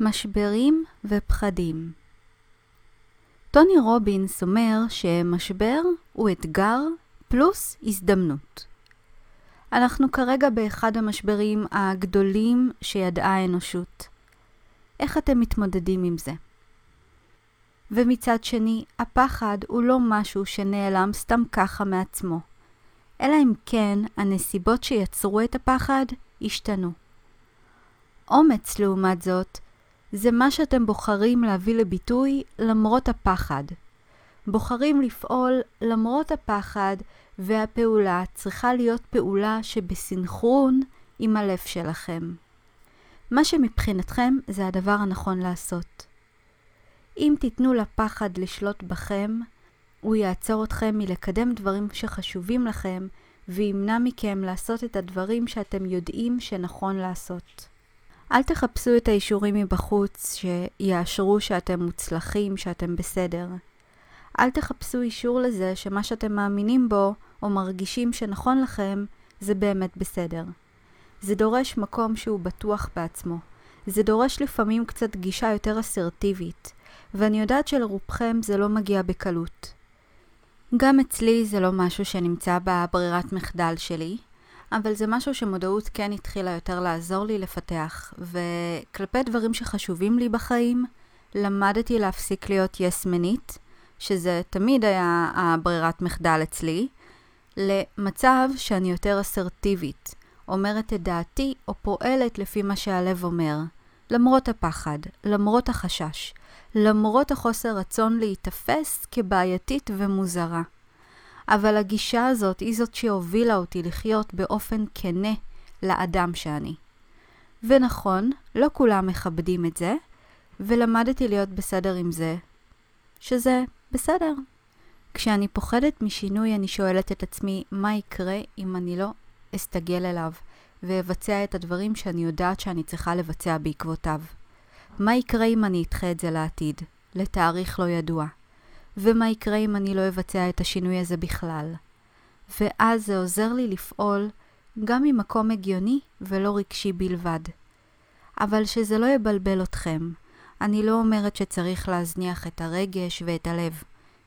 משברים ופחדים טוני רובינס אומר שמשבר הוא אתגר פלוס הזדמנות. אנחנו כרגע באחד המשברים הגדולים שידעה האנושות. איך אתם מתמודדים עם זה? ומצד שני, הפחד הוא לא משהו שנעלם סתם ככה מעצמו, אלא אם כן הנסיבות שיצרו את הפחד השתנו. אומץ, לעומת זאת, זה מה שאתם בוחרים להביא לביטוי למרות הפחד. בוחרים לפעול למרות הפחד, והפעולה צריכה להיות פעולה שבסנכרון עם הלב שלכם. מה שמבחינתכם זה הדבר הנכון לעשות. אם תיתנו לפחד לשלוט בכם, הוא יעצור אתכם מלקדם דברים שחשובים לכם, וימנע מכם לעשות את הדברים שאתם יודעים שנכון לעשות. אל תחפשו את האישורים מבחוץ שיאשרו שאתם מוצלחים, שאתם בסדר. אל תחפשו אישור לזה שמה שאתם מאמינים בו או מרגישים שנכון לכם זה באמת בסדר. זה דורש מקום שהוא בטוח בעצמו. זה דורש לפעמים קצת גישה יותר אסרטיבית, ואני יודעת שלרובכם זה לא מגיע בקלות. גם אצלי זה לא משהו שנמצא בברירת מחדל שלי, אבל זה משהו שמודעות כן התחילה יותר לעזור לי לפתח, וכלפי דברים שחשובים לי בחיים, למדתי להפסיק להיות יסמנית, שזה תמיד היה הברירת מחדל אצלי, למצב שאני יותר אסרטיבית, אומרת את דעתי או פועלת לפי מה שהלב אומר, למרות הפחד, למרות החשש, למרות החוסר רצון להיתפס כבעייתית ומוזרה. אבל הגישה הזאת היא זאת שהובילה אותי לחיות באופן כנה לאדם שאני. ונכון, לא כולם מכבדים את זה, ולמדתי להיות בסדר עם זה, שזה בסדר. כשאני פוחדת משינוי אני שואלת את עצמי מה יקרה אם אני לא אסתגל אליו ואבצע את הדברים שאני יודעת שאני צריכה לבצע בעקבותיו. מה יקרה אם אני אדחה את זה לעתיד, לתאריך לא ידוע? ומה יקרה אם אני לא אבצע את השינוי הזה בכלל. ואז זה עוזר לי לפעול גם ממקום הגיוני ולא רגשי בלבד. אבל שזה לא יבלבל אתכם. אני לא אומרת שצריך להזניח את הרגש ואת הלב,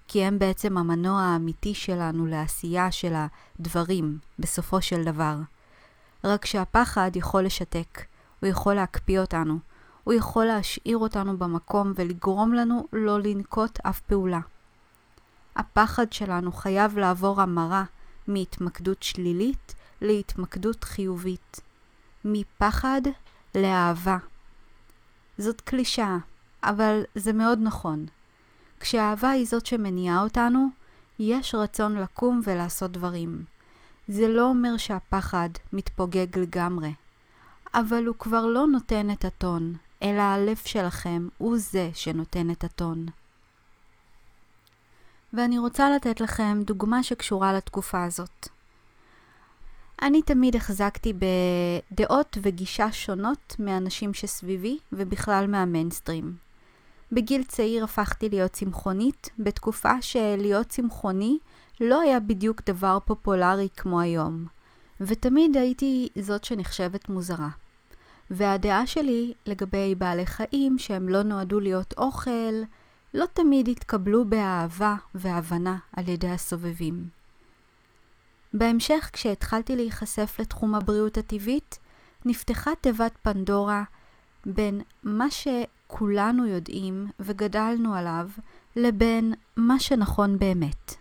כי הם בעצם המנוע האמיתי שלנו לעשייה של הדברים, בסופו של דבר. רק שהפחד יכול לשתק, הוא יכול להקפיא אותנו, הוא יכול להשאיר אותנו במקום ולגרום לנו לא לנקוט אף פעולה. הפחד שלנו חייב לעבור המרה מהתמקדות שלילית להתמקדות חיובית. מפחד לאהבה. זאת קלישאה, אבל זה מאוד נכון. כשאהבה היא זאת שמניעה אותנו, יש רצון לקום ולעשות דברים. זה לא אומר שהפחד מתפוגג לגמרי, אבל הוא כבר לא נותן את הטון, אלא הלב שלכם הוא זה שנותן את הטון. ואני רוצה לתת לכם דוגמה שקשורה לתקופה הזאת. אני תמיד החזקתי בדעות וגישה שונות מאנשים שסביבי ובכלל מהמיינסטרים. בגיל צעיר הפכתי להיות צמחונית, בתקופה שלהיות צמחוני לא היה בדיוק דבר פופולרי כמו היום, ותמיד הייתי זאת שנחשבת מוזרה. והדעה שלי לגבי בעלי חיים שהם לא נועדו להיות אוכל, לא תמיד התקבלו באהבה והבנה על ידי הסובבים. בהמשך, כשהתחלתי להיחשף לתחום הבריאות הטבעית, נפתחה תיבת פנדורה בין מה שכולנו יודעים וגדלנו עליו, לבין מה שנכון באמת.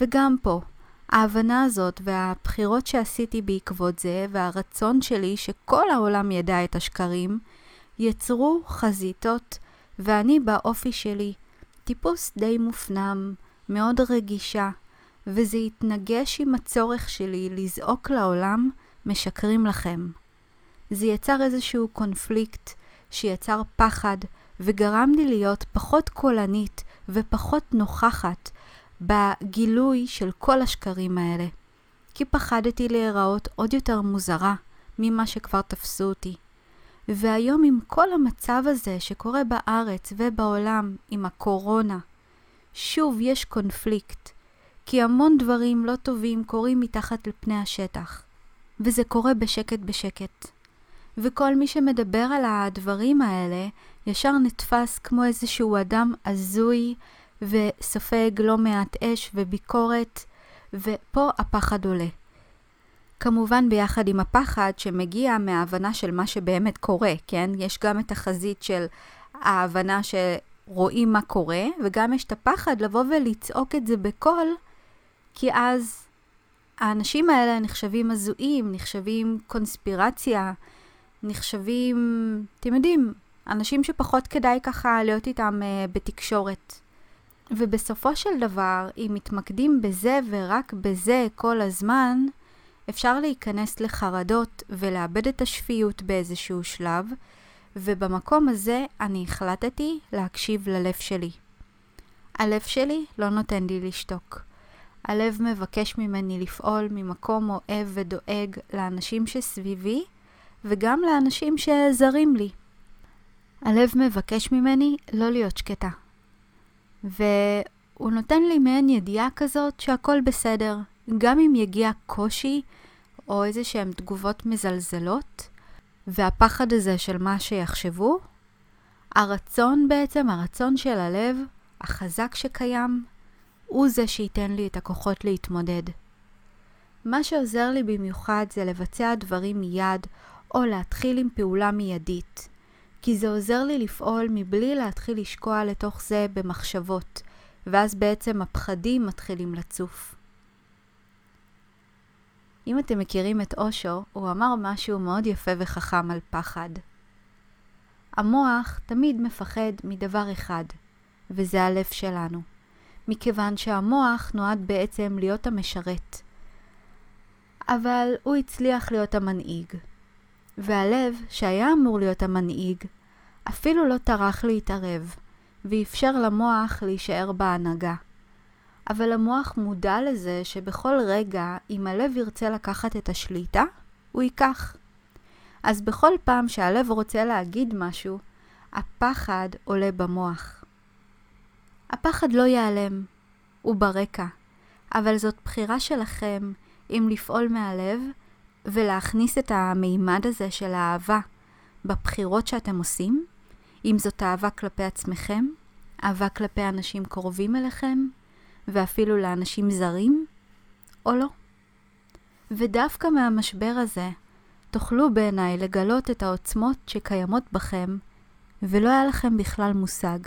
וגם פה, ההבנה הזאת והבחירות שעשיתי בעקבות זה, והרצון שלי שכל העולם ידע את השקרים, יצרו חזיתות ואני באופי שלי טיפוס די מופנם, מאוד רגישה, וזה התנגש עם הצורך שלי לזעוק לעולם, משקרים לכם. זה יצר איזשהו קונפליקט שיצר פחד וגרם לי להיות פחות קולנית ופחות נוכחת בגילוי של כל השקרים האלה. כי פחדתי להיראות עוד יותר מוזרה ממה שכבר תפסו אותי. והיום עם כל המצב הזה שקורה בארץ ובעולם עם הקורונה, שוב יש קונפליקט, כי המון דברים לא טובים קורים מתחת לפני השטח, וזה קורה בשקט בשקט. וכל מי שמדבר על הדברים האלה ישר נתפס כמו איזשהו אדם הזוי וסופג לא מעט אש וביקורת, ופה הפחד עולה. כמובן ביחד עם הפחד שמגיע מההבנה של מה שבאמת קורה, כן? יש גם את החזית של ההבנה שרואים מה קורה, וגם יש את הפחד לבוא ולצעוק את זה בקול, כי אז האנשים האלה נחשבים הזויים, נחשבים קונספירציה, נחשבים, אתם יודעים, אנשים שפחות כדאי ככה להיות איתם uh, בתקשורת. ובסופו של דבר, אם מתמקדים בזה ורק בזה כל הזמן, אפשר להיכנס לחרדות ולאבד את השפיות באיזשהו שלב, ובמקום הזה אני החלטתי להקשיב ללב שלי. הלב שלי לא נותן לי לשתוק. הלב מבקש ממני לפעול ממקום אוהב ודואג לאנשים שסביבי, וגם לאנשים שזרים לי. הלב מבקש ממני לא להיות שקטה. והוא נותן לי מעין ידיעה כזאת שהכל בסדר, גם אם יגיע קושי או איזה שהן תגובות מזלזלות, והפחד הזה של מה שיחשבו, הרצון בעצם, הרצון של הלב, החזק שקיים, הוא זה שייתן לי את הכוחות להתמודד. מה שעוזר לי במיוחד זה לבצע דברים מיד, או להתחיל עם פעולה מיידית. כי זה עוזר לי לפעול מבלי להתחיל לשקוע לתוך זה במחשבות, ואז בעצם הפחדים מתחילים לצוף. אם אתם מכירים את אושו, הוא אמר משהו מאוד יפה וחכם על פחד. המוח תמיד מפחד מדבר אחד, וזה הלב שלנו, מכיוון שהמוח נועד בעצם להיות המשרת. אבל הוא הצליח להיות המנהיג, והלב, שהיה אמור להיות המנהיג, אפילו לא טרח להתערב, ואפשר למוח להישאר בהנהגה. אבל המוח מודע לזה שבכל רגע, אם הלב ירצה לקחת את השליטה, הוא ייקח. אז בכל פעם שהלב רוצה להגיד משהו, הפחד עולה במוח. הפחד לא ייעלם, הוא ברקע, אבל זאת בחירה שלכם אם לפעול מהלב ולהכניס את המימד הזה של האהבה בבחירות שאתם עושים, אם זאת אהבה כלפי עצמכם, אהבה כלפי אנשים קרובים אליכם, ואפילו לאנשים זרים, או לא. ודווקא מהמשבר הזה תוכלו בעיניי לגלות את העוצמות שקיימות בכם, ולא היה לכם בכלל מושג.